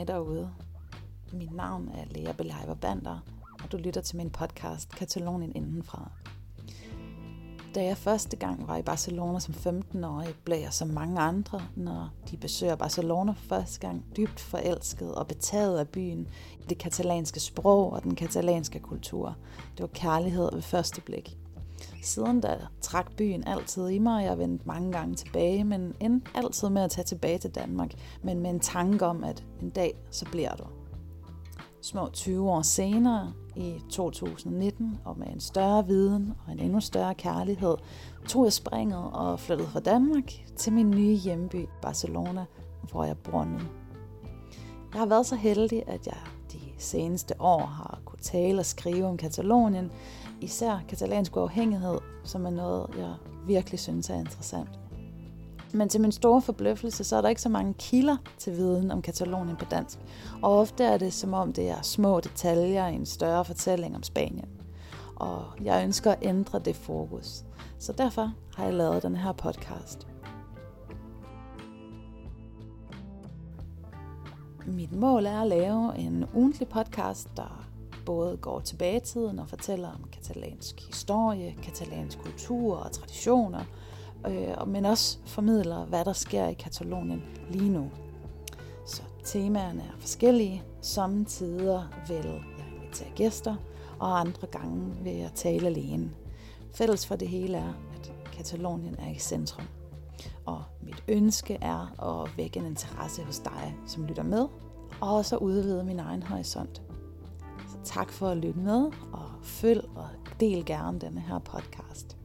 Hej derude. Mit navn er Lea Belejver Bander, og du lytter til min podcast Katalonien Indenfra. Da jeg første gang var i Barcelona som 15-årig, blev jeg som mange andre, når de besøger Barcelona for første gang, dybt forelsket og betaget af byen, det katalanske sprog og den katalanske kultur. Det var kærlighed ved første blik. Siden da trak byen altid i mig, og jeg vendte mange gange tilbage, men endte altid med at tage tilbage til Danmark, men med en tanke om, at en dag så bliver du. Små 20 år senere, i 2019, og med en større viden og en endnu større kærlighed, tog jeg springet og flyttede fra Danmark til min nye hjemby, Barcelona, hvor jeg bor nu. Jeg har været så heldig, at jeg de seneste år har tale og skrive om Katalonien, især katalansk uafhængighed, som er noget, jeg virkelig synes er interessant. Men til min store forbløffelse, så er der ikke så mange kilder til viden om Katalonien på dansk. Og ofte er det som om, det er små detaljer i en større fortælling om Spanien. Og jeg ønsker at ændre det fokus. Så derfor har jeg lavet den her podcast. Mit mål er at lave en ugentlig podcast, der både går tilbage i tiden og fortæller om katalansk historie, katalansk kultur og traditioner, øh, men også formidler, hvad der sker i Katalonien lige nu. Så temaerne er forskellige. Samtidig vil jeg invitere gæster, og andre gange vil jeg tale alene. Fælles for det hele er, at Katalonien er i centrum. Og mit ønske er at vække en interesse hos dig, som lytter med, og også udvide min egen horisont. Tak for at lytte med, og følg og del gerne denne her podcast.